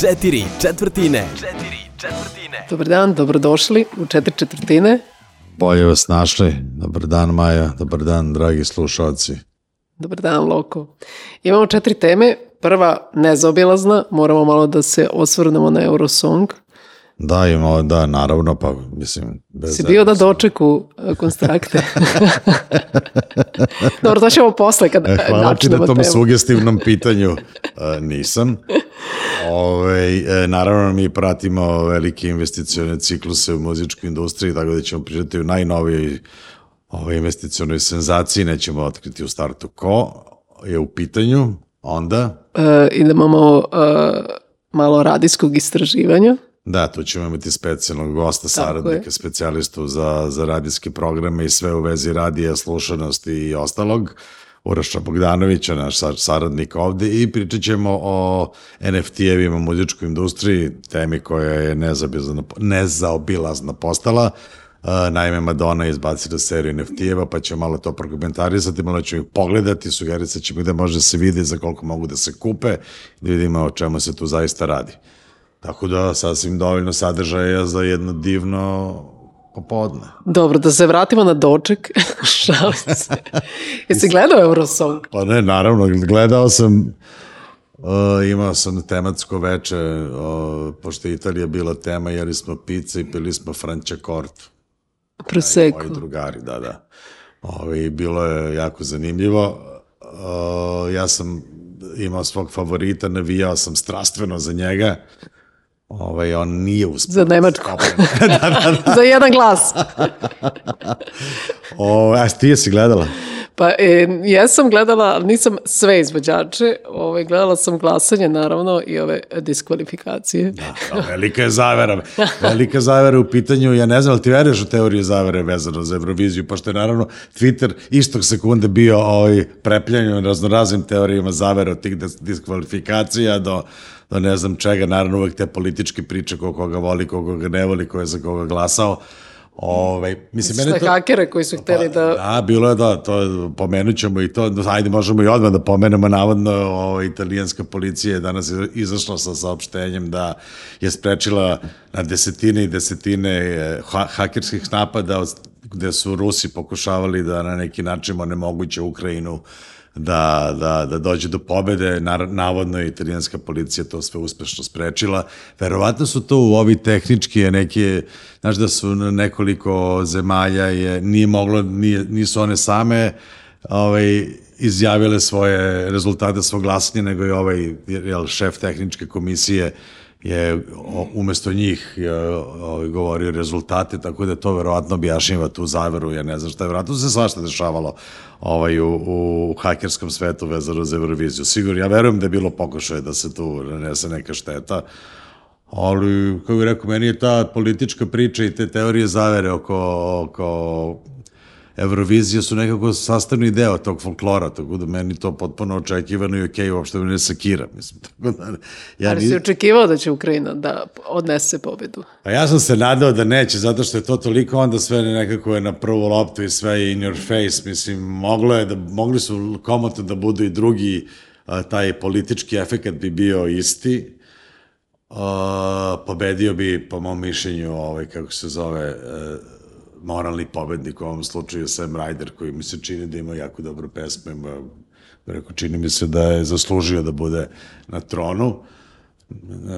Četiri četvrtine. Četiri četvrtine. Dobar dan, dobrodošli u četiri četvrtine. Bolje vas našli. Dobar dan Maja, dobar dan dragi slušalci. Dobar dan, Loko. Imamo četiri teme. Prva, nezaobilazna, moramo malo da se osvrnemo na Eurosong. Da, ima, da, naravno, pa mislim... Bez Si bio da dočeku e, konstrakte. Dobro, to ćemo posle kad E, Hvala ti na tom temu. sugestivnom pitanju. E, nisam. Ove, e, naravno, mi pratimo velike investicione cikluse u muzičkoj industriji, tako da ćemo pričati o najnovijoj ove investicionoj senzaciji, nećemo otkriti u startu ko je u pitanju, onda... E, idemo malo, e, malo radijskog istraživanja. Da, tu ćemo imati specijalnog gosta, saradnika, je. specijalistu za, za radijske programe i sve u vezi radija, slušanosti i ostalog. Uraša Bogdanovića, naš sa- saradnik ovde i pričat ćemo o NFT-evima muzičkoj industriji, temi koja je nezaobilazna, nezaobilazna postala. Uh, naime, Madonna je izbacila seriju NFT-eva, pa ćemo malo to prokomentarisati, malo ćemo ih pogledati, sugerisat ćemo gde može da se vidi za koliko mogu da se kupe, da vidimo o čemu se tu zaista radi. Tako da sasvim dovoljno sadržaja za jedno divno popodne. Dobro, da se vratimo na doček. Šalim se. Jesi gledao Eurosong? Pa ne, naravno, gledao sam, uh, imao sam tematsko veče, uh, pošto je Italija bila tema, jeli smo pizza i pili smo Franciacorta. Prosecco. Moji drugari, da, da. Ove, bilo je jako zanimljivo. Uh, ja sam imao svog favorita, navijao sam strastveno za njega. Ovaj, on nije uspio. Za Nemačku. da, da, da. Za jedan glas. O, a ti jesi gledala? Pa e, jesam gledala, ali nisam sve izvođače. Ove, gledala sam glasanje, naravno, i ove diskvalifikacije. Da, velika je zavera. Velika zavera u pitanju, ja ne znam, ali ti veruješ u teoriju zavere vezano za Euroviziju, pošto je naravno Twitter istog sekunde bio ovaj, prepljanjen raznoraznim teorijama zavere od tih dis- diskvalifikacija do, do ne znam čega, naravno uvek te političke priče ko koga voli, ko koga ne voli, ko je za koga glasao. Ovaj, mislim, mene to... hakere koji su hteli da... Da, bilo je da, to pomenut ćemo i to, ajde možemo i odmah da pomenemo, navodno o, italijanska policija je danas izašla sa saopštenjem da je sprečila na desetine i desetine eh, ha, hakerskih napada gde su Rusi pokušavali da na neki način onemoguće Ukrajinu da, da, da dođe do pobede, navodno je italijanska policija to sve uspešno sprečila. Verovatno su to u ovi tehnički neke, znaš da su nekoliko zemalja je, nije moglo, nije, nisu one same ovaj, izjavile svoje rezultate svog glasanja, nego je ovaj jel, šef tehničke komisije je umesto njih govorio rezultate, tako da to verovatno objašnjava tu zaveru, ja ne znam šta je, verovatno se svašta dešavalo ovaj, u, u hakerskom svetu vezano za Euroviziju. Sigurno, ja verujem da je bilo pokušaje da se tu nanese neka šteta, ali, kako bih rekao, meni je ta politička priča i te teorije zavere oko, oko Eurovizije su nekako sastavni deo tog folklora, tako da meni to potpuno očekivano i okej, uopšte me ne sakira, mislim, tako da, ja Ali ni- si očekivao da će Ukrajina da odnese pobedu. Pa ja sam se nadao da neće, zato što je to toliko onda sve nekako je na prvu loptu i sve je in your face, mislim, moglo je da, mogli su komotno da budu i drugi, a, taj politički efekt bi bio isti, a, pobedio bi, po mom mišljenju, ovaj, kako se zove, e, moralni pobednik u ovom slučaju Sam Ryder, koji mi se čini da ima jako dobru pesmu, ima, rekao, čini mi se da je zaslužio da bude na tronu.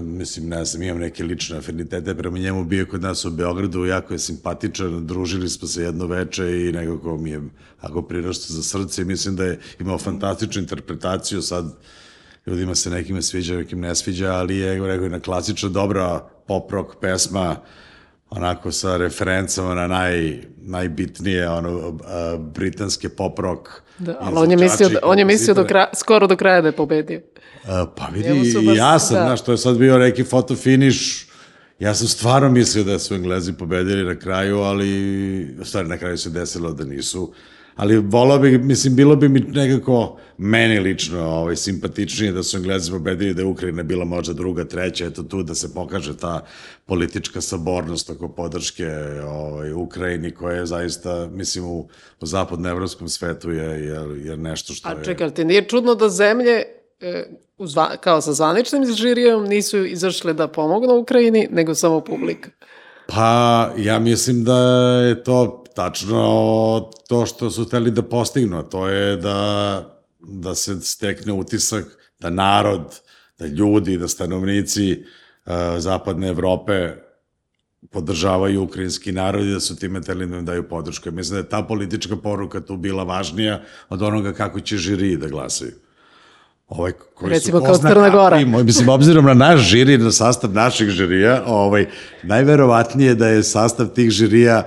Mislim, ne znam, imam neke lične afinitete prema njemu, bio kod nas u Beogradu, jako je simpatičan, družili smo se jedno veče i nekako mi je ako prirasto za srce mislim da je imao fantastičnu interpretaciju, sad ljudima se nekima sviđa, nekim ne sviđa, ali je, rekao, jedna klasična, dobra pop rock pesma, onako sa referencama na naj, najbitnije ono, a, britanske pop rock Da, ali on je mislio, da, on je mislio do kraja, skoro do kraja da je pobedio. A, Pa vidi, i baš- ja sam, da. znaš, to je sad bio neki fotofiniš, ja sam stvarno mislio da su Englezi pobedili na kraju, ali, stvari na kraju se desilo da nisu, ali volao bi, mislim, bilo bi mi nekako, meni lično, ovaj, simpatičnije da su Englezi pobedili, da je Ukrajina bila možda druga, treća, eto tu da se pokaže ta politička sabornost oko podrške ovaj, Ukrajini, koja je zaista, mislim, u, u zapadnoevropskom svetu je, je, je nešto što A je... čekaj, ali ti nije čudno da zemlje e, u zva, kao sa zvaničnim žirijom nisu izašle da pomognu Ukrajini, nego samo publika. Pa, ja mislim da je to tačno to što su hteli da postignu, to je da, da se stekne utisak da narod, da ljudi, da stanovnici uh, zapadne Evrope podržavaju ukrajinski narod i da su time teli da im daju podršku. Mislim da je ta politička poruka tu bila važnija od onoga kako će žiri da glasaju. Ovaj, koji Recimo su kao Crna Gora. Moj, mislim, obzirom na naš žiri, na sastav naših žirija, ovaj, najverovatnije da je sastav tih žirija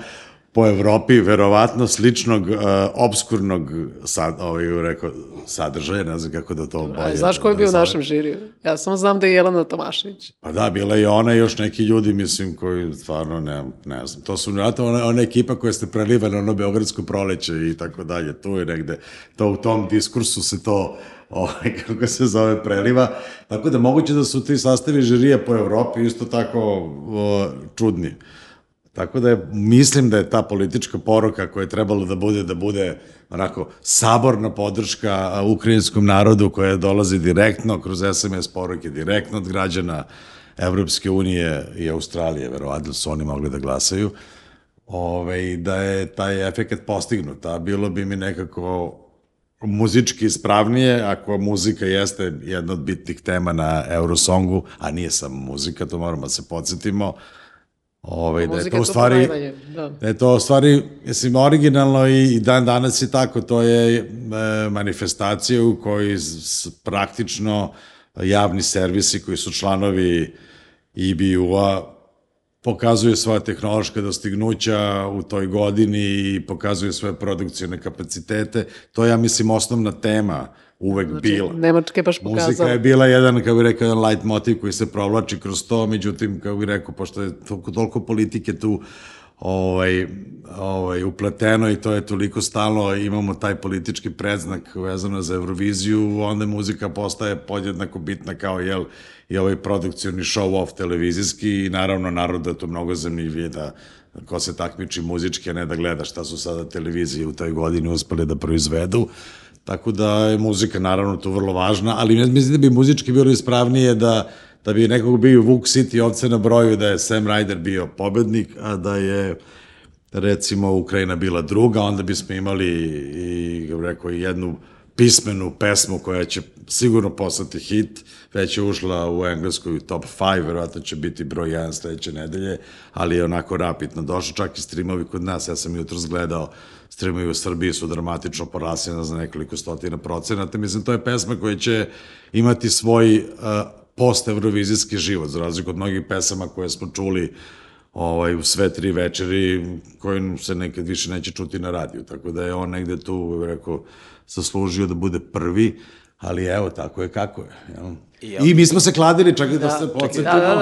po Evropi verovatno sličnog uh, obskurnog sad, ovaj, rekao, sadržaja, ne znam kako da to bolje. A, znaš ko je bio u našem žiriju? Ja samo znam da je Jelena Tomašević. Pa da, bila je ona i još neki ljudi, mislim, koji stvarno ne, ne znam. To su vjerojatno ona, ona ekipa koja ste prelivali na ono Beogradsko proleće i tako dalje. Tu je negde, to u tom diskursu se to, ovaj, kako se zove, preliva. Tako da moguće da su ti sastavi žirija po Evropi isto tako o, čudni. Tako da je, mislim da je ta politička poruka koja je trebalo da bude, da bude onako saborna podrška ukrajinskom narodu koja dolazi direktno kroz SMS poruke, direktno od građana Evropske unije i Australije, verovatno su oni mogli da glasaju, ove, da je taj efekt postignut, a bilo bi mi nekako muzički ispravnije, ako muzika jeste jedna od bitnih tema na Eurosongu, a nije samo muzika, to moramo da se podsjetimo, Ovaj, da je to u stvari, da. da je to u stvari, mislim, originalno i, i dan danas je tako, to je e, manifestacija u kojoj s, praktično javni servisi koji su članovi IBU-a pokazuju svoje tehnološke dostignuća u toj godini i pokazuju svoje produkcijone kapacitete. To je, ja mislim, osnovna tema uvek bila. Nemačka je baš Muzika pokazala. je bila jedan, kako bih rekao, jedan light motiv koji se provlači kroz to, međutim, kako bih rekao, pošto je toliko, toliko politike tu ovaj, ovaj, upleteno i to je toliko stalno, imamo taj politički predznak vezano za Euroviziju, onda muzika postaje podjednako bitna kao, jel, i ovaj produkcioni show-off televizijski i naravno narod da to mnogo zanimljivije da ko se takmiči muzički, a ne da gleda šta su sada televizije u toj godini uspeli da proizvedu. Tako da je muzika naravno tu vrlo važna, ali mislim da bi muzički bilo ispravnije da, da bi nekog bio Vuk City ovce na broju, da je Sam Ryder bio pobednik, a da je recimo Ukrajina bila druga, onda bismo imali i, rekao, jednu pismenu pesmu koja će sigurno postati hit, već je ušla u engleskoj top 5, verovatno će biti broj 1 sledeće nedelje, ali je onako rapidno došao, čak i streamovi kod nas, ja sam jutro zgledao, streamovi u Srbiji su dramatično porasli za nekoliko stotina procenata, mislim, to je pesma koja će imati svoj uh, post-evrovizijski život, za razliku od mnogih pesama koje smo čuli ovaj, u sve tri večeri koje se nekad više neće čuti na radiju. Tako da je on negde tu, rekao, zaslužio da bude prvi, ali evo, tako je kako je. Jel? I, I mi smo se kladili, čak i da, se podsjetimo. Da, da,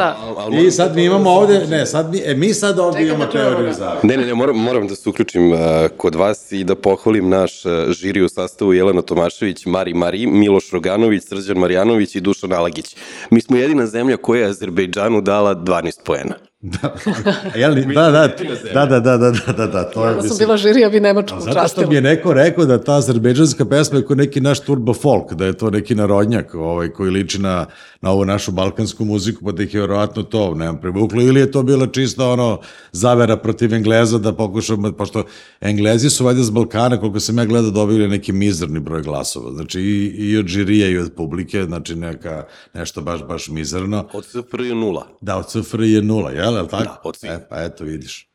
da. I sad mi imamo ovde, ne, sad mi, e, mi sad ovde Čekaj imamo da teoriju zavere. Ne, ne, ne, moram, moram da se uključim uh, kod vas i da pohvalim naš uh, žiri u sastavu Jelena Tomašević, Mari Mari, Miloš Roganović, Srđan Marjanović i Dušan Alagić. Mi smo jedina zemlja koja je Azerbejdžanu dala 12 poena. Jel, da, da, da, da, da, da, da, da, da, to je, Ja sam bila žirija, bi Nemačku Zato što mi je neko rekao da ta azerbejdžanska pesma je kao neki naš turbo folk, da je to neki narodnjak ovaj, koji liči na, na ovu našu balkansku muziku, pa da ih je verovatno to, nemam privuklo, ili je to bila čista ono zavera protiv Engleza da pokušamo, pošto Englezi su valjda s Balkana, koliko sam ja gledao, dobili neki mizerni broj glasova, znači i, i od žirija i od publike, znači neka, nešto baš, baš mizerno. Od SFRJ nula. Da, od CFR je nula, jel, jel tako? Da, od svih. E, pa eto, vidiš.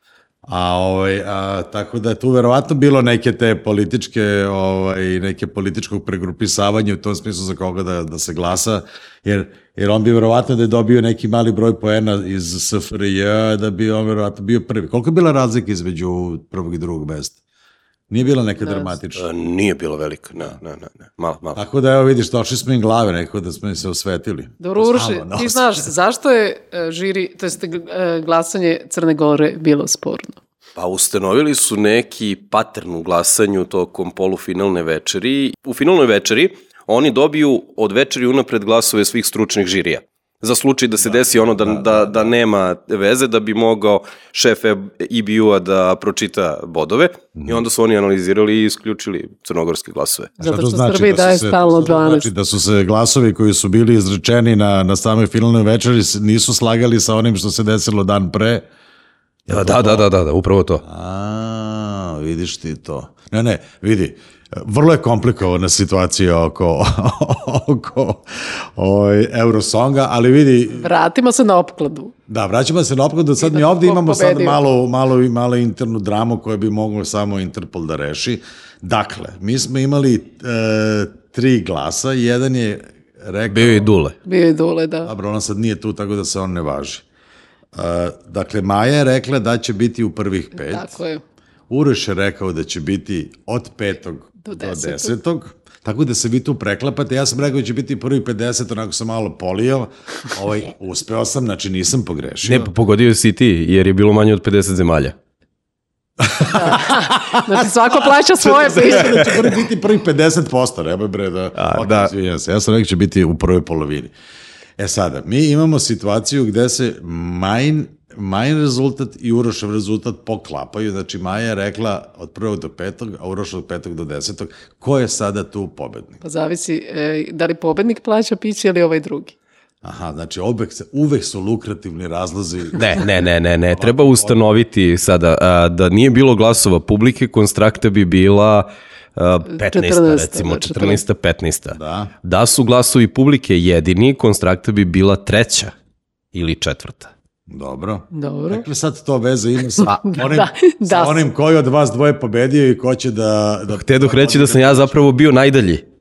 A, ovaj, a, tako da je tu verovatno bilo neke te političke, ovaj, neke političkog pregrupisavanja u tom smislu za koga da, da se glasa, jer, jer on bi verovatno da je dobio neki mali broj poena iz SFRJ, da bi on verovatno bio prvi. Koliko je bila razlika između prvog i drugog mesta? Nije bila neka dramatična. Nije bilo velika, ne, ne, ne, ne. Malo, malo. Tako da, evo vidiš, došli smo im glave, nekako da smo im se osvetili. Dobro, Uroši, ti znaš zašto je e, žiri, to jest e, glasanje Crne Gore bilo sporno? Pa ustanovili su neki pattern u glasanju tokom polufinalne večeri. U finalnoj večeri oni dobiju od večeri unapred glasove svih stručnih žirija. Za slučaj da se desi ono da, da, da, nema veze, da bi mogao šef EBU-a da pročita bodove i onda su oni analizirali i isključili crnogorske glasove. Zato Šta to što znači? Srbiji Da daje se- stalno to 12. Znači da su se glasovi koji su bili izrečeni na, na samoj finalnoj večeri nisu slagali sa onim što se desilo dan pre. Da, da, da, da, da, da, upravo to. A, vidiš ti to. Ne, ne, vidi, vrlo je komplikovana situacija oko, oko ovaj, Eurosonga, ali vidi, Vratimo se na opkladu. da, vraćamo se na opkladu, sad mi ovde imamo sad malo, malo, malo internu dramu koju bi moglo samo Interpol da reši. Dakle, mi smo imali e, tri glasa, jedan je rekao... Bio je i Dule. Bio je dule, da. Dobro, ona sad nije tu, tako da se on ne važi. Uh, dakle, Maja je rekla da će biti u prvih pet. Tako je. Uroš je rekao da će biti od petog do, Do do desetog. desetog. Tako da se vi tu preklapate. Ja sam rekao da će biti prvih 50, onako sam malo polio. Ovaj, uspeo sam, znači nisam pogrešio. Ne, pogodio si ti, jer je bilo manje od 50 zemalja. Znači svako plaća svoje piše. da će prvi biti prvih 50%, nemoj bre da... A, Ok, da. izvinjam se, ja sam rekao da će biti u prvoj polovini. E sada, mi imamo situaciju gde se Majin, Majin rezultat i Urošev rezultat poklapaju, znači Maja je rekla od prvog do petog, a Uroš od petog do desetog. Ko je sada tu pobednik? Pa zavisi e, da li pobednik plaća piće ili ovaj drugi. Aha, znači uvek, se, uvek su lukrativni razlozi. Ne, ne, ne, ne, ne. Treba ustanoviti sada a, da nije bilo glasova publike, konstrakta bi bila a, 15. 14., recimo, da, 14. 15. Da. Da su glasovi publike jedini, konstrakta bi bila treća ili četvrta. Dobro. Dobro. Dakle, sad to veze ima sa onim, da, da. sa onim koji od vas dvoje pobedio i ko će da... da Htedoh reći da sam ja zapravo bio najdalji.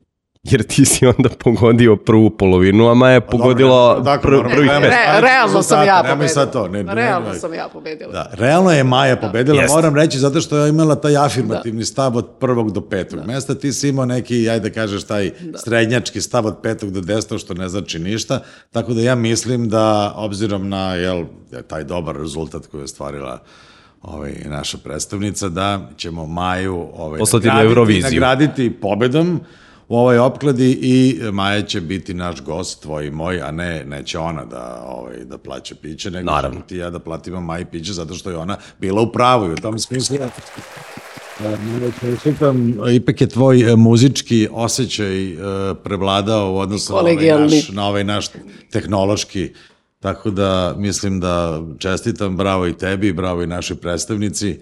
Jer ti si onda pogodio prvu polovinu, a Maja je pogodila Pa Dakle, pr moramo- prvih nemoj- pet. Re, realno sam ja pobedila. to, ne, ne, realno ne. sam ja pobedila. Da, realno je Maja pobedila, Jeste. moram reći, zato što je imala taj afirmativni stav od prvog do petog mesta, ti si imao neki, ajde da kažeš, taj srednjački stav od petog do desetog, što ne znači ništa, tako da ja mislim da, obzirom na jel, taj dobar rezultat koji je ostvarila ovaj, naša predstavnica, da ćemo Maju ovaj, Poslati nagraditi- nagraditi pobedom u ovoj opkladi i Maja će biti naš gost, tvoj i moj, a ne, neće ona da, ovaj, da plaća piće, nego Naravno. ti ja da platimo Maji piće, zato što je ona bila u pravu i u tom smislu. Ja Čestitam, ipak je tvoj e, muzički osjećaj e, prevladao u odnosu na ovaj, naš, na ovaj naš tehnološki, tako da mislim da čestitam, bravo i tebi, bravo i našoj predstavnici. e,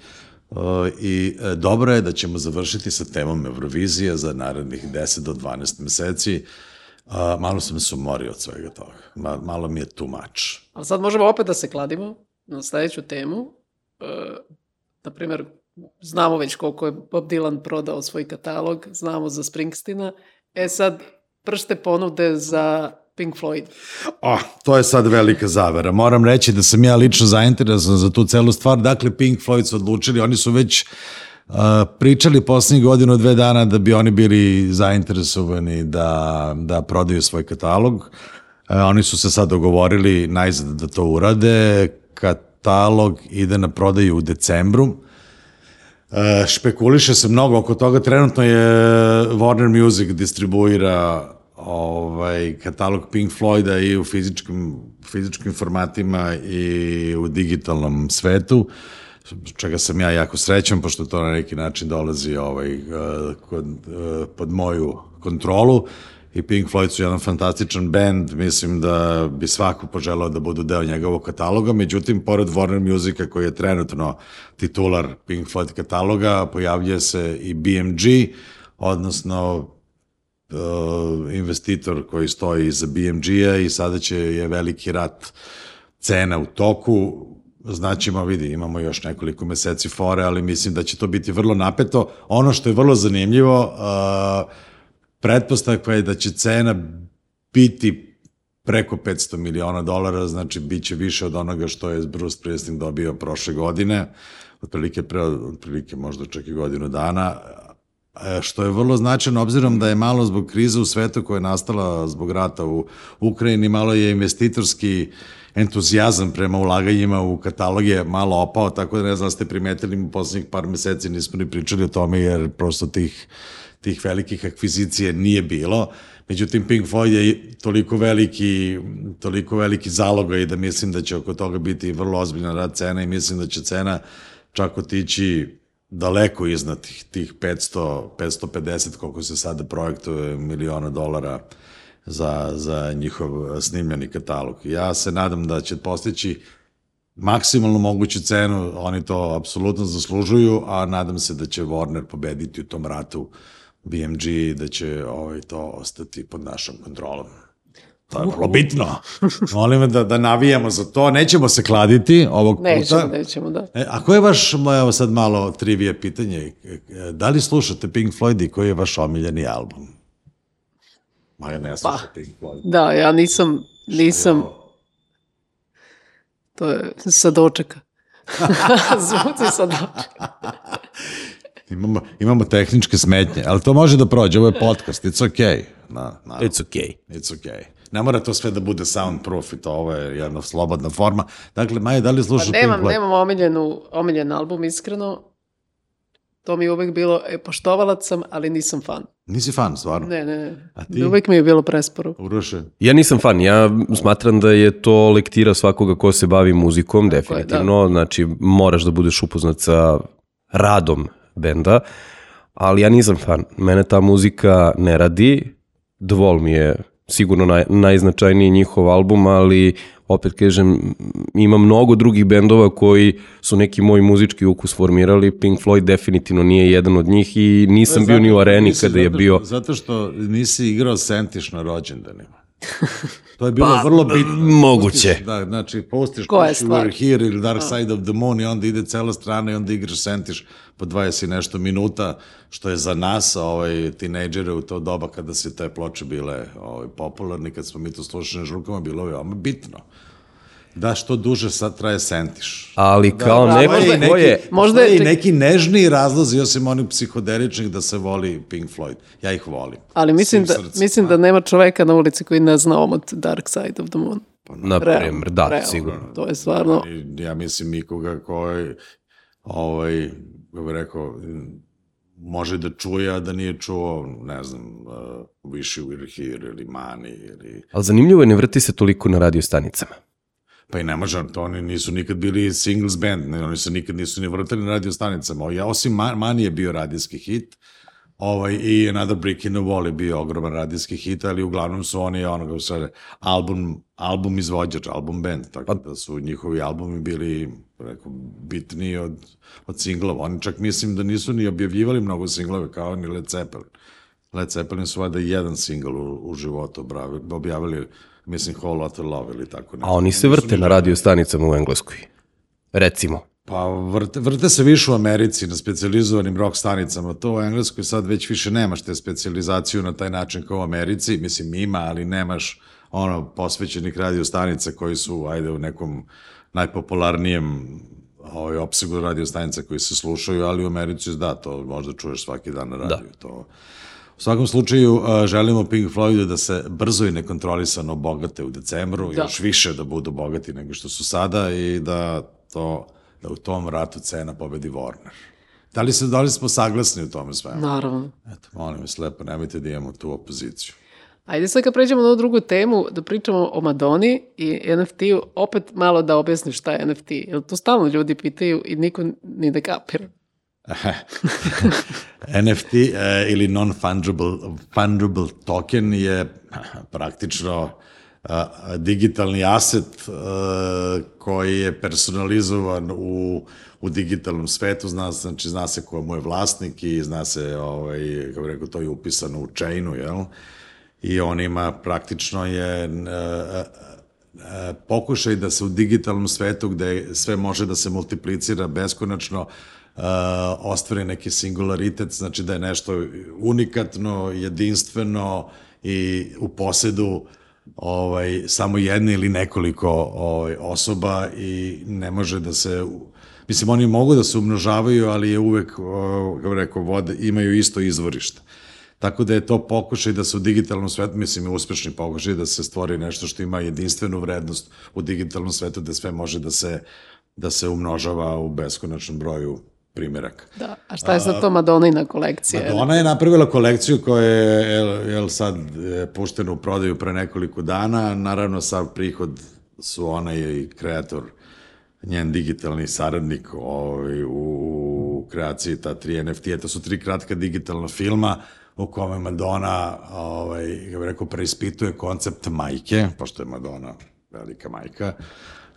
i e, dobro je da ćemo završiti sa temom Eurovizije za narednih 10 do 12 meseci. A, malo sam se umorio od svega toga. Ma, malo mi je too much. Ali sad možemo opet da se kladimo na sledeću temu. E, na primjer, znamo već koliko je Bob Dylan prodao svoj katalog, znamo za Springsteena. E sad, pršte ponude za Pink Floyd. Oh, to je sad velika zavera. Moram reći da sam ja lično zainteresovan za tu celu stvar. Dakle, Pink Floyd su odlučili, oni su već uh, pričali poslednjih godinu, dve dana da bi oni bili zainteresovani da, da prodaju svoj katalog. Uh, oni su se sad dogovorili najzad da to urade. Katalog ide na prodaju u decembru. E, špekuliše se mnogo oko toga. Trenutno je Warner Music distribuira ovaj katalog Pink Floyda i u fizičkim, fizičkim formatima i u digitalnom svetu čega sam ja jako srećan, pošto to na neki način dolazi ovaj, eh, kod, eh, pod moju kontrolu. I Pink Floyd su jedan fantastičan band, mislim da bi svako poželao da budu deo njegovog kataloga, međutim, pored Warner Musica koji je trenutno titular Pink Floyd kataloga, pojavljuje se i BMG, odnosno uh, investitor koji stoji iza BMG-a i sada će je veliki rat cena u toku, znaćemo, vidi, imamo još nekoliko meseci fore, ali mislim da će to biti vrlo napeto. Ono što je vrlo zanimljivo, uh, pretpostavka je da će cena biti preko 500 miliona dolara, znači bit će više od onoga što je Bruce Springsteen dobio prošle godine, otprilike pre, otprilike možda čak i godinu dana, što je vrlo značajno, obzirom da je malo zbog krize u svetu koja je nastala zbog rata u Ukrajini, malo je investitorski entuzijazam prema ulaganjima u kataloge malo opao, tako da ne znam da ste primetili u poslednjih par meseci nismo ni pričali o tome jer prosto tih, tih velikih akvizicije nije bilo. Međutim, Pink Floyd je toliko veliki, toliko veliki zaloga i da mislim da će oko toga biti vrlo ozbiljna rad cena i mislim da će cena čak otići daleko iznad tih, tih 500, 550, koliko se sada projektuje miliona dolara za, za njihov snimljeni katalog. Ja se nadam da će postići maksimalno moguću cenu, oni to apsolutno zaslužuju, a nadam se da će Warner pobediti u tom ratu BMG i da će ovaj, to ostati pod našom kontrolom. To je vrlo bitno. Molim da, da navijamo za to. Nećemo se kladiti ovog Nećemo, puta. nećemo, da. E, a ko je vaš, evo sad malo trivije pitanje, e, da li slušate Pink Floyd i koji je vaš omiljeni album? Maja ne sluša Pink Floyd. Da, ja nisam, nisam, to je sa dočeka. Zvuci sa dočeka. Imamo, imamo tehničke smetnje, ali to može da prođe, ovo je podcast, it's okay. Na, na, It's okay. It's okay. Ne mora to sve da bude soundproof i to, ovo je jedna slobodna forma. Dakle, Maja, da li slušaš Pa Pink nemam, Floyd? nemam omiljenu, omiljen album, iskreno. To mi je uvek bilo, e, poštovalac sam, ali nisam fan. Nisi fan, stvarno? Ne, ne, ne. A ti? Uvek mi je bilo presporo. Uroše? Ja nisam fan, ja smatram da je to lektira svakoga ko se bavi muzikom, definitivno, znači moraš da budeš upoznat sa radom benda, ali ja nisam fan, mene ta muzika ne radi, Dvol mi je sigurno naj, najznačajniji njihov album, ali opet kažem, ima mnogo drugih bendova koji su neki moj muzički ukus formirali, Pink Floyd definitivno nije jedan od njih i nisam bio ni u areni Nisi, kada je zato bio... Zato što nisi igrao sentiš na rođendanima. To je bilo vrlo bitno. moguće. Pustiš, da, znači, je Push You stvar? Were Here ili Dark Side of the Moon i onda ide cela strana i onda igraš sentiš po 20 i nešto minuta, što je za nas, ovaj, tinejdžere u to doba kada se te ploče bile ovaj, popularne, kad smo mi to slušali na žurkama, bilo je veoma bitno. Da, što duže sad traje sentiš. Ali kao da, neko možda- ko je... Možda je i neki nežniji razlozi, osim onih psihedeličnih, da se voli Pink Floyd. Ja ih volim. Ali mislim da, srcem. mislim da nema čoveka na ulici koji ne zna omot Dark Side of the Moon. Na Realno, primer, da, realno. sigurno. To je stvarno... Ja mislim nikoga koji, ovaj, kako bih rekao, može da čuje, a da nije čuo, ne znam, uh, Wish You Were Here ili Mani ili... Ali zanimljivo je, ne vrti se toliko na radio stanicama. Pa i ne može, to oni nisu nikad bili singles band, ne, oni se nikad nisu ni vrtali na radio stanicama. Ja, osim Ma- Mani je bio radijski hit, ovaj, i Another Brick in the Wall je bio ogroman radijski hit, ali uglavnom su oni onoga, u stvari, album, album izvođač, album band, tako da su njihovi albumi bili rekao, bitniji od, od singlova. Oni čak mislim da nisu ni objavljivali mnogo singlove kao ni Led Zeppelin. Led Zeppelin su vada jedan singl u, u životu objavili, mislim Whole Lotta Love ili tako nešto. A oni se vrte na radio stanicama u Engleskoj. Recimo. Pa vrte, vrte se više u Americi na specializovanim rock stanicama. To u Engleskoj sad već više nemaš te specializaciju na taj način kao u Americi. Mislim, ima, ali nemaš ono posvećenih radio stanica koji su, ajde, u nekom najpopularnijem ovaj, opsegu radio stanica koji se slušaju, ali u Americi, da, to možda čuješ svaki dan na radiju. Da. To, U svakom slučaju, želimo Pink Floydu da se brzo i nekontrolisano bogate u decembru, Da. još više da budu bogati nego što su sada i da to da u tom ratu cena pobedi Warner. Da li, se, da li smo saglasni u tome svemu? Naravno. Eto, molim vas lepo, nemojte da imamo tu opoziciju. Ajde sad kad pređemo na ovu drugu temu, da pričamo o Madoni i NFT-u, opet malo da objasniš šta je NFT. Jer to stalno ljudi pitaju i niko ni ne kapira. NFT e, ili non-fungible fungible token je praktično a, digitalni aset a, koji je personalizovan u, u digitalnom svetu, zna, se- znači zna se ko je vlasnik i zna se, ovaj, kako rekao, to je upisano u chainu, jel? I on ima, praktično je pokušaj da se u digitalnom svetu gde sve može da se multiplicira beskonačno, uh, ostvari neki singularitet, znači da je nešto unikatno, jedinstveno i u posedu ovaj, samo jedne ili nekoliko ovaj, osoba i ne može da se... Mislim, oni mogu da se umnožavaju, ali je uvek, o, kako bih rekao, vode, imaju isto izvorište. Tako da je to pokušaj da se u digitalnom svetu, mislim uspešni pokušaj da se stvori nešto što ima jedinstvenu vrednost u digitalnom svetu, da sve može da se, da se umnožava u beskonačnom broju primjerak. Da, a šta je sad to Madonina kolekcija? Madonna je napravila kolekciju koja je jel, jel sad je puštena u prodaju pre nekoliko dana, naravno sav prihod su ona i kreator njen digitalni saradnik ovaj, u kreaciji ta tri NFT-a. To su tri kratka digitalna filma u kome Madonna, ovaj, bih rekao, preispituje koncept majke, pošto je Madonna velika majka,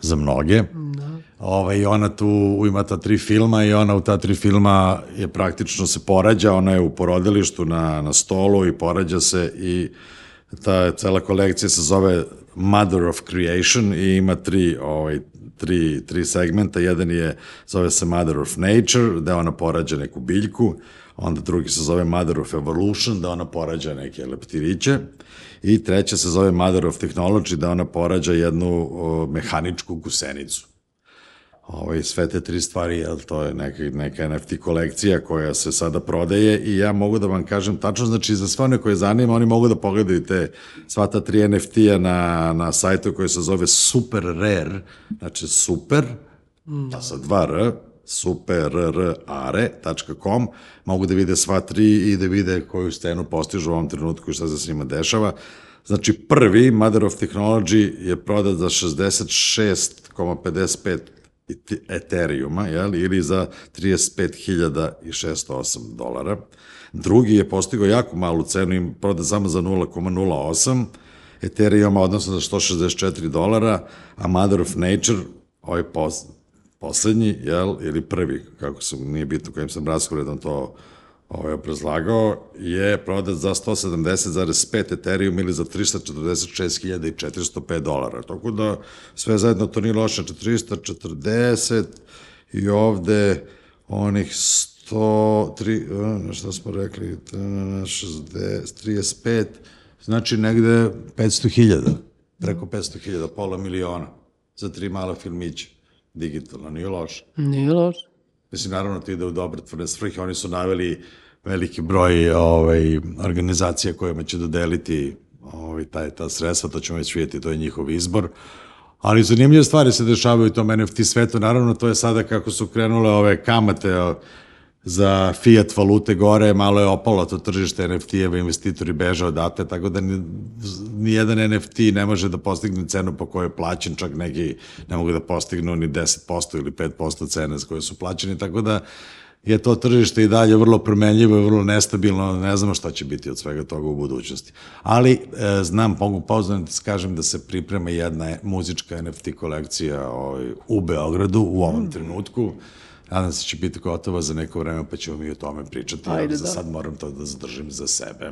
za mnoge. Da. Ovaj, ona tu ima ta tri filma i ona u ta tri filma je praktično se porađa, ona je u porodilištu na, na stolu i porađa se i ta cela kolekcija se zove Mother of Creation i ima tri ovaj, tri, tri segmenta. Jedan je, zove se Mother of Nature, da ona porađa neku biljku, onda drugi se zove Mother of Evolution, da ona porađa neke leptiriće, i treća se zove Mother of Technology, da ona porađa jednu o, mehaničku gusenicu. Ovaj, sve te tri stvari, jel, to je neka, neka NFT kolekcija koja se sada prodaje i ja mogu da vam kažem tačno, znači za sve one koje zanima, oni mogu da pogledaju te sva ta tri NFT-a na, na sajtu koji se zove Super Rare, znači super, pa sa dva R, superrare.com, mogu da vide sva tri i da vide koju scenu postižu u ovom trenutku i šta se s njima dešava. Znači, prvi, Mother of Technology, je prodat za 66,55 Ethereuma, jel, ili za 35.608 dolara. Drugi je postigao jako malu cenu i proda samo za 0,08 Ethereuma, odnosno za 164 dolara, a Mother of Nature, ovaj pos, poslednji, jel, ili prvi, kako sam, nije bitno kojim sam raskoredom to ovaj, obrazlagao, je prodat za 170,5 Ethereum ili za 346.405 dolara. Tako da sve zajedno to nije loše, 440 i ovde onih 103, šta smo rekli, 60, 35, znači negde 500.000, preko 500.000, pola miliona za tri mala filmića digitalno, nije loše. Nije loše. Mislim, naravno, ti ide u dobre tvrde svrhe, oni su naveli veliki broj ovaj, organizacija kojima će dodeliti ovaj, taj, ta sredstva, to ćemo već vidjeti, to je njihov izbor. Ali zanimljive stvari se dešavaju u tom NFT svetu, naravno to je sada kako su krenule ove kamate za fiat valute gore, malo je opalo to tržište NFT-eva, investitori beže odate, tako da ni, ni jedan NFT ne može da postigne cenu po kojoj je plaćen, čak neki ne mogu da postignu ni 10% ili 5% cene s koje su plaćeni, tako da je to tržište i dalje vrlo promenljivo i vrlo nestabilno, ne znamo šta će biti od svega toga u budućnosti. Ali e, znam, mogu poznati da kažem da se priprema jedna muzička NFT kolekcija ovaj, u Beogradu u ovom mm. trenutku. Nadam se da će biti gotova za neko vreme, pa ćemo mi o tome pričati. Ajde, za da. sad moram to da zadržim za sebe.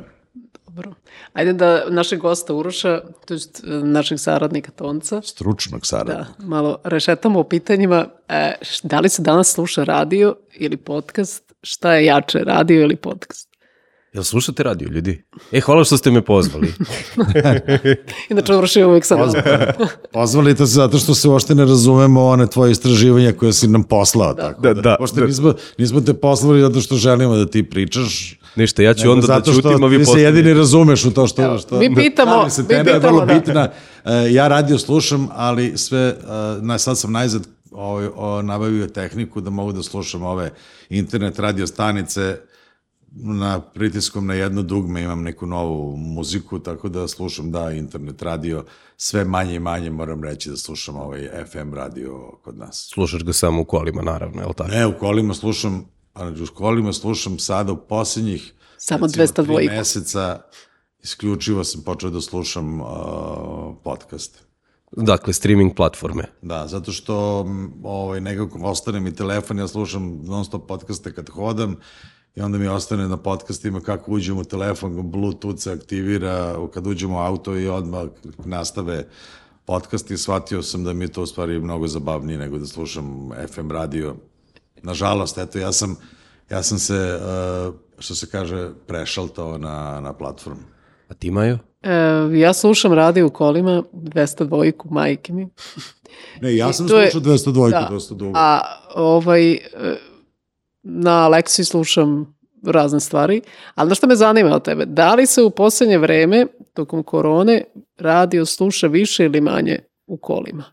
Dobro. Ajde da našeg gosta Uroša, to je našeg saradnika Tonca. Stručnog saradnika. Da, malo rešetamo o pitanjima. E, da li se danas sluša radio ili podcast? Šta je jače, radio ili podcast? Jel slušate radio, ljudi? E, hvala što ste me pozvali. Inače, je uvijek sad Pozvali to se zato što se uopšte ne razumemo one tvoje istraživanja koje si nam poslao. Da, tako da, da, da, da. Nismo, nismo te poslali zato što želimo da ti pričaš, Ništa, ja ću onda da čutim, a vi Ti se jedini razumeš u to što... Evo, što mi pitamo, se, mi pitamo, je vrlo da. bitna. E, ja radio slušam, ali sve, na, sad sam najzad o, o, nabavio tehniku da mogu da slušam ove internet radio stanice na pritiskom na jedno dugme imam neku novu muziku, tako da slušam, da, internet radio, sve manje i manje moram reći da slušam ovaj FM radio kod nas. Slušaš ga samo u kolima, naravno, je li tako? Ne, u kolima slušam a u školima slušam sada u posljednjih Samo 202 meseca isključivo sam počeo da slušam uh, podcast. Dakle, streaming platforme. Da, zato što ovaj, nekako ostane mi telefon, ja slušam non stop podcaste kad hodam i onda mi ostane na podcastima kako uđem u telefon, bluetooth se aktivira, kad uđem u auto i odmah nastave podcast i shvatio sam da mi je to u stvari mnogo zabavnije nego da slušam FM radio nažalost, eto, ja sam, ja sam se, uh, što se kaže, prešaltao na, na platformu. A ti, Majo? E, ja slušam radio u kolima, 202-ku, majke mi. Ne, ja sam slušao 202-ku da, dosta dugo. A ovaj, e, na Alexi slušam razne stvari, ali na što me zanima od tebe, da li se u poslednje vreme, tokom korone, radio sluša više ili manje u kolima?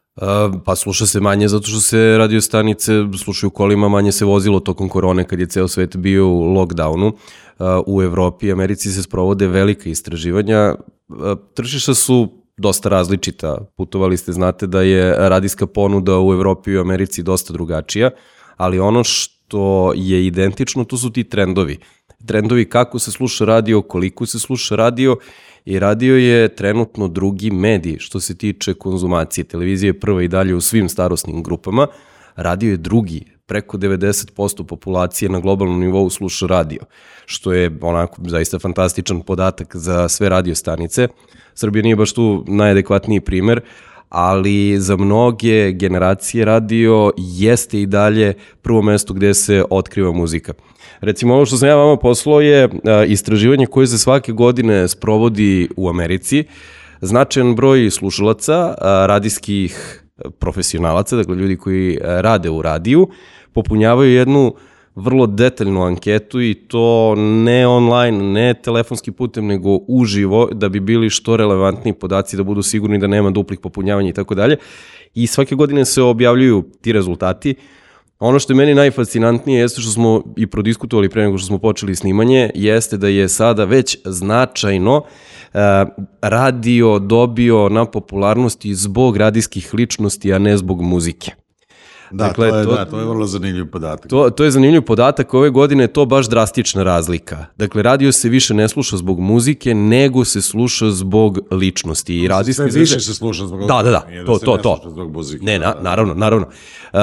Pa sluša se manje zato što se radio stanice slušaju u kolima, manje se vozilo tokom korone kad je ceo svet bio u lockdownu. U Evropi i Americi se sprovode velika istraživanja. Tržišta su dosta različita. Putovali ste, znate da je radijska ponuda u Evropi i Americi dosta drugačija, ali ono što je identično, to su ti trendovi. Trendovi kako se sluša radio, koliko se sluša radio i radio je trenutno drugi medij što se tiče konzumacije. Televizija je prva i dalje u svim starosnim grupama, radio je drugi, preko 90% populacije na globalnom nivou sluša radio, što je onako zaista fantastičan podatak za sve radio stanice. Srbija nije baš tu najadekvatniji primer, ali za mnoge generacije radio jeste i dalje prvo mesto gde se otkriva muzika. Recimo ovo što sam ja vama poslao je istraživanje koje se svake godine sprovodi u Americi. Značajan broj slušalaca, radijskih profesionalaca, dakle ljudi koji rade u radiju, popunjavaju jednu vrlo detaljnu anketu i to ne online, ne telefonskim putem, nego uživo, da bi bili što relevantni podaci, da budu sigurni da nema duplih popunjavanja i tako dalje. I svake godine se objavljuju ti rezultati. Ono što je meni najfascinantnije jeste što smo i prodiskutovali pre nego što smo počeli snimanje, jeste da je sada već značajno uh, radio dobio na popularnosti zbog radijskih ličnosti, a ne zbog muzike. Da, dakle, to, je, to, da, to je vrlo zanimljiv podatak. To, to je zanimljiv podatak, ove godine je to baš drastična razlika. Dakle, radio se više ne sluša zbog muzike, nego se sluša zbog ličnosti. I radijski Sve više se sluša zbog Da, da, da, to, da to, to. Zbog muzike, ne, da, na, da. naravno, naravno. Uh,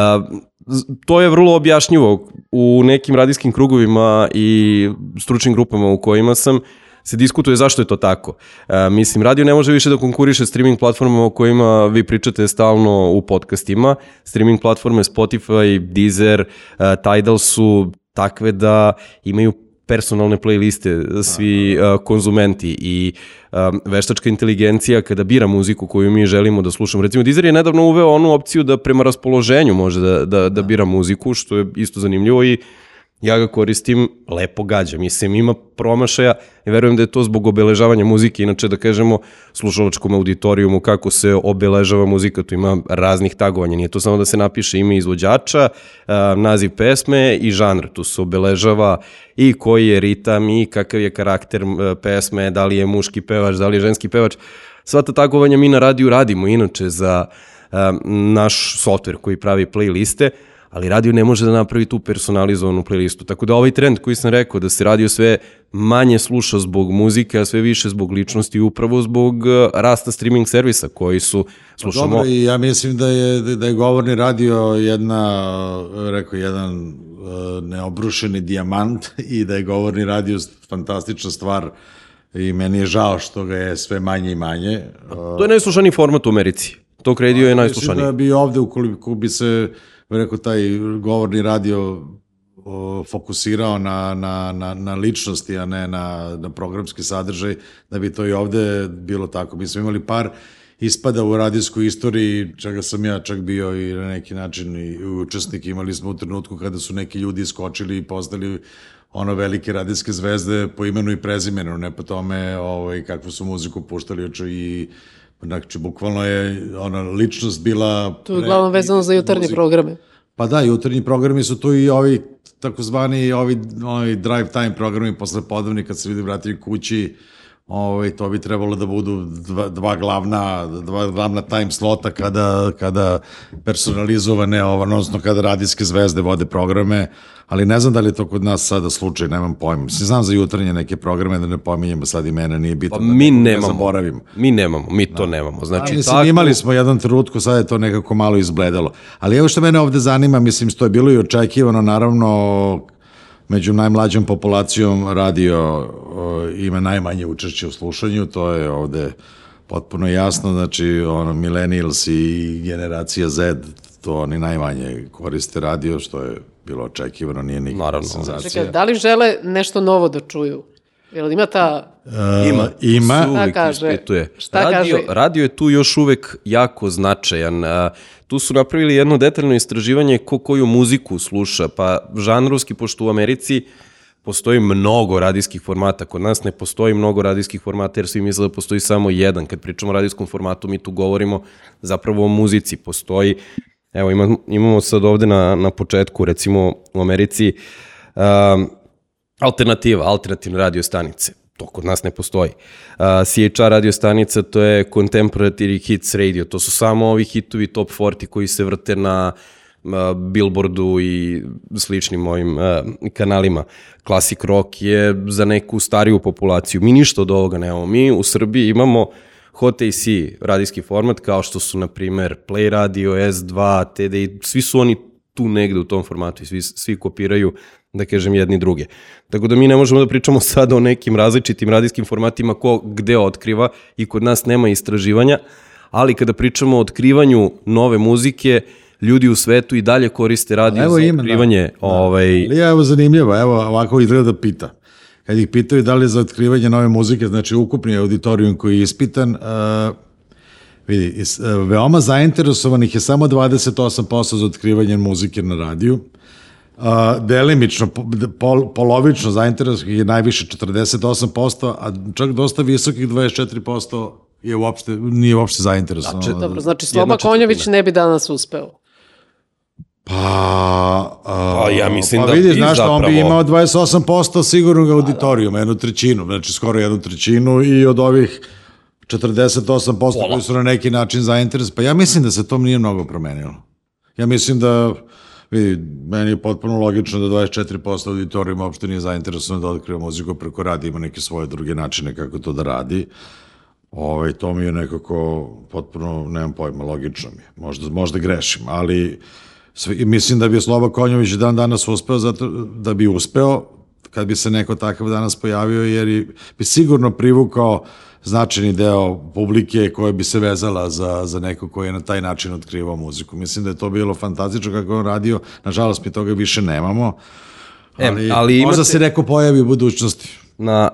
to je vrlo objašnjivo u nekim radijskim krugovima i stručnim grupama u kojima sam se diskutuje zašto je to tako. E, mislim, radio ne može više da konkuriše streaming platformama o kojima vi pričate stalno u podcastima. Streaming platforme Spotify, Deezer, uh, Tidal su takve da imaju personalne playliste svi uh, konzumenti i um, veštačka inteligencija kada bira muziku koju mi želimo da slušamo. Recimo Deezer je nedavno uveo onu opciju da prema raspoloženju može da, da, da bira muziku, što je isto zanimljivo i ja ga koristim, lepo gađa. Mislim, ima promašaja i verujem da je to zbog obeležavanja muzike. Inače, da kažemo, slušalačkom auditorijumu kako se obeležava muzika, tu ima raznih tagovanja. Nije to samo da se napiše ime izvođača, naziv pesme i žanr. Tu se obeležava i koji je ritam i kakav je karakter pesme, da li je muški pevač, da li je ženski pevač. Sva ta tagovanja mi na radiju radimo inače za naš software koji pravi playliste, ali radio ne može da napravi tu personalizovanu playlistu. Tako da ovaj trend koji sam rekao, da se radio sve manje sluša zbog muzike, a sve više zbog ličnosti, upravo zbog e, rasta streaming servisa koji su, slušamo... Dobro, i ja mislim da je, da je govorni radio jedna, rekao, jedan uh, neobrušeni dijamant i da je govorni radio fantastična stvar i meni je žao što ga je sve manje i manje. To je najslušaniji format u Americi. To kredio je najslušaniji. Mislim da bi ovde, ukoliko bi se rekao, taj govorni radio o, fokusirao na, na, na, na ličnosti, a ne na, na programski sadržaj, da bi to i ovde bilo tako. Mi smo imali par ispada u radijskoj istoriji, čega sam ja čak bio i na neki način i učesnik. Imali smo u trenutku kada su neki ljudi iskočili i postali ono velike radijske zvezde po imenu i prezimenu, ne po tome ovaj, kakvu su muziku puštali i Znači, bukvalno je ona ličnost bila... To je uglavnom vezano za jutarnje programe. Pa da, jutarnji programi su tu i ovi takozvani ovi, ovi drive time programi posle podavni kad se ljudi vratili kući, ovaj, to bi trebalo da budu dva, dva glavna, dva glavna time slota kada, kada personalizovane, odnosno kada radijske zvezde vode programe, ali ne znam da li je to kod nas sada slučaj, nemam pojma. Mislim, znam za jutarnje neke programe, da ne pominjemo sad imena, nije bitno pa da mi ne nemamo, zaboravim. Mi nemamo, mi to da. nemamo. Znači, A, mislim, tako... imali smo jedan trutku, sad je to nekako malo izbledalo. Ali evo što mene ovde zanima, mislim, što je bilo i očekivano, naravno, među najmlađom populacijom radio ima najmanje učešće u slušanju, to je ovde potpuno jasno, znači ono millennials i generacija Z to oni najmanje koriste radio, što je bilo očekivano, nije nikakva Naravno. senzacija. Čekaj, da li žele nešto novo da čuju? Jel ima ta... Uh, ima, ima. Se uvek kaže? ispituje. Šta radio, kaže? radio je tu još uvek jako značajan. Tu su napravili jedno detaljno istraživanje ko koju muziku sluša, pa žanrovski, pošto u Americi postoji mnogo radijskih formata. Kod nas ne postoji mnogo radijskih formata jer svi misle da postoji samo jedan. Kad pričamo o radijskom formatu, mi tu govorimo zapravo o muzici. Postoji, evo imamo, imamo sad ovde na, na početku, recimo u Americi, um, alternativa, alternativne radio stanice. To kod nas ne postoji. Uh, CHR radio stanica, to je Contemporary Hits Radio. To su samo ovi hitovi top 40 koji se vrte na Billboardu i sličnim uh, kanalima. Classic rock je za neku stariju populaciju. Mi ništa od ovoga nemamo. Mi u Srbiji imamo Hot AC radijski format kao što su, na primer, Play Radio, S2, TDI, svi su oni tu negde u tom formatu i svi, svi kopiraju da kažem, jedni druge. Tako da mi ne možemo da pričamo sada o nekim različitim radijskim formatima ko gde otkriva i kod nas nema istraživanja, ali kada pričamo o otkrivanju nove muzike, ljudi u svetu i dalje koriste radio evo za ima, otkrivanje. Da. Ovaj... Ali evo zanimljivo, evo ovako izgleda da pita. Kad ih pitaju da li za otkrivanje nove muzike, znači ukupni auditorijum koji je ispitan, uh, vidi, is, uh, veoma zainteresovanih je samo 28% za otkrivanje muzike na radiju, a, delimično, pol, polovično zainteresovanih je najviše 48%, a čak dosta visokih 24% je uopšte, nije uopšte zainteresovan. Znači, dobro, znači Sloba Konjović ne bi danas uspeo. Pa, a, pa ja mislim pa da vidi, znaš što, on bi imao 28% sigurnog auditorijuma, jednu trećinu, znači skoro jednu trećinu i od ovih 48% Pola. koji su na neki način zainteres, pa ja mislim da se to nije mnogo promenilo. Ja mislim da vidi, meni je potpuno logično da 24% auditorijuma uopšte nije zainteresovano da otkriva muziku preko radi, ima neke svoje druge načine kako to da radi. Ovaj, to mi je nekako potpuno, nemam pojma, logično mi je. Možda, možda grešim, ali sve, mislim da bi Sloba Konjović dan danas uspeo, zato da bi uspeo kad bi se neko takav danas pojavio, jer bi sigurno privukao značajni deo publike koja bi se vezala za, za neko koji je na taj način otkrivao muziku. Mislim da je to bilo fantastično kako je on radio. Nažalost, mi toga više nemamo. Ali, e, ali imate... možda se neko pojavi u budućnosti na,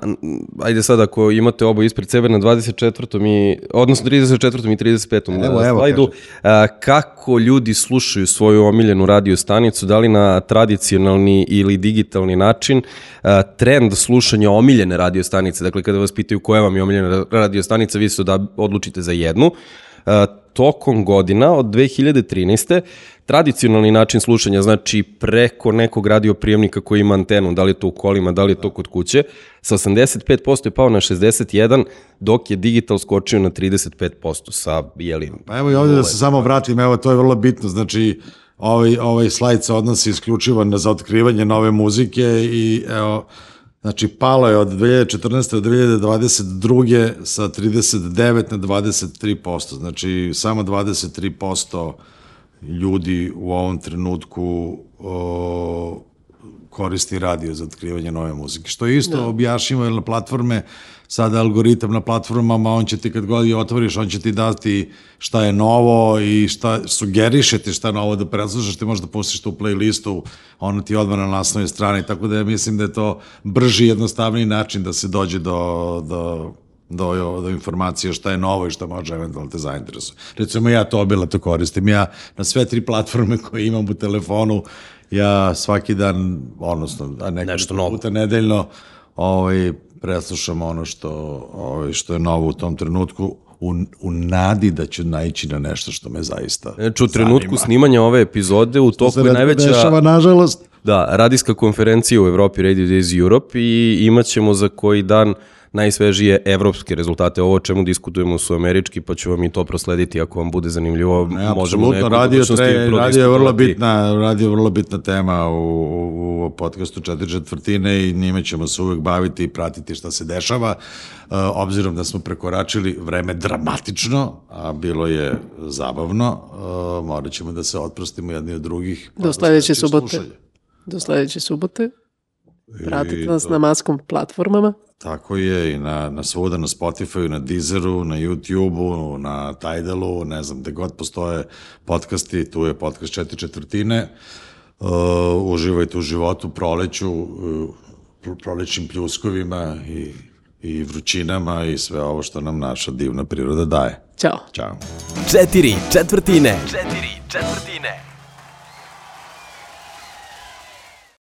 ajde sad ako imate obo ispred sebe na 24. mi, odnosno 34. i 35. Evo, evo, slajdu, a, kako ljudi slušaju svoju omiljenu radio stanicu, da li na tradicionalni ili digitalni način, a, trend slušanja omiljene radio stanice, dakle kada vas pitaju koja vam je omiljena radio stanica, vi se da odlučite za jednu, a, tokom godina od 2013 tradicionalni način slušanja, znači preko nekog radioprijemnika koji ima antenu, da li je to u kolima, da li je to kod kuće, sa 85% je pao na 61, dok je digital skočio na 35% sa, jeli... Pa evo i ovde da se samo vratim, evo to je vrlo bitno, znači ovaj, ovaj slajd se odnosi isključivo na za otkrivanje nove muzike i evo, Znači, palo je od 2014. do 2022. sa 39 na 23%. Znači, samo 23% ljudi u ovom trenutku o, koristi radio za otkrivanje nove muzike. Što je isto da. objašnjivo jer na platforme, sada algoritam na platformama, on će ti kad god je otvoriš, on će ti dati šta je novo i šta sugeriše ti šta je novo da preslušaš, ti možda pustiš tu playlistu, ono ti odmah na nasnoj strani, tako da ja mislim da je to brži, jednostavniji način da se dođe do, do do, do informacije šta je novo i šta može eventualno te zainteresuje. Recimo ja to obilato koristim, ja na sve tri platforme koje imam u telefonu, ja svaki dan, odnosno nešto novo. puta nedeljno, ovaj, preslušam ono što, ovaj, što je novo u tom trenutku, u, u nadi da ću naići na nešto što me zaista Znači, u trenutku zanima. snimanja ove epizode, u toku je najveća... Dešava, nažalost. Da, radijska konferencija u Evropi, Radio Days Europe, i imaćemo za koji dan uh, najsvežije evropske rezultate. Ovo o čemu diskutujemo su američki, pa ću vam i to proslediti ako vam bude zanimljivo. Ne, možemo neko radio, tre, radio je vrlo bitna, radio je vrlo bitna tema u, u podcastu četiri četvrtine i njime ćemo se uvek baviti i pratiti šta se dešava. Uh, obzirom da smo prekoračili vreme dramatično, a bilo je zabavno, uh, morat ćemo da se otprostimo jedni od drugih. Do sledeće subote. Do sledeće subote. Pratite nas na maskom platformama. Tako je, i na, na svuda, na Spotify, na Deezeru, na YouTubeu, na Tidalu, ne znam, gde god postoje podcasti, tu je podcast četiri četvrtine. Uh, uživajte u životu, proleću, uh, prolećim pljuskovima i, i vrućinama i sve ovo što nam naša divna priroda daje. Ćao. Ćao. Četiri četvrtine. Četiri četvrtine.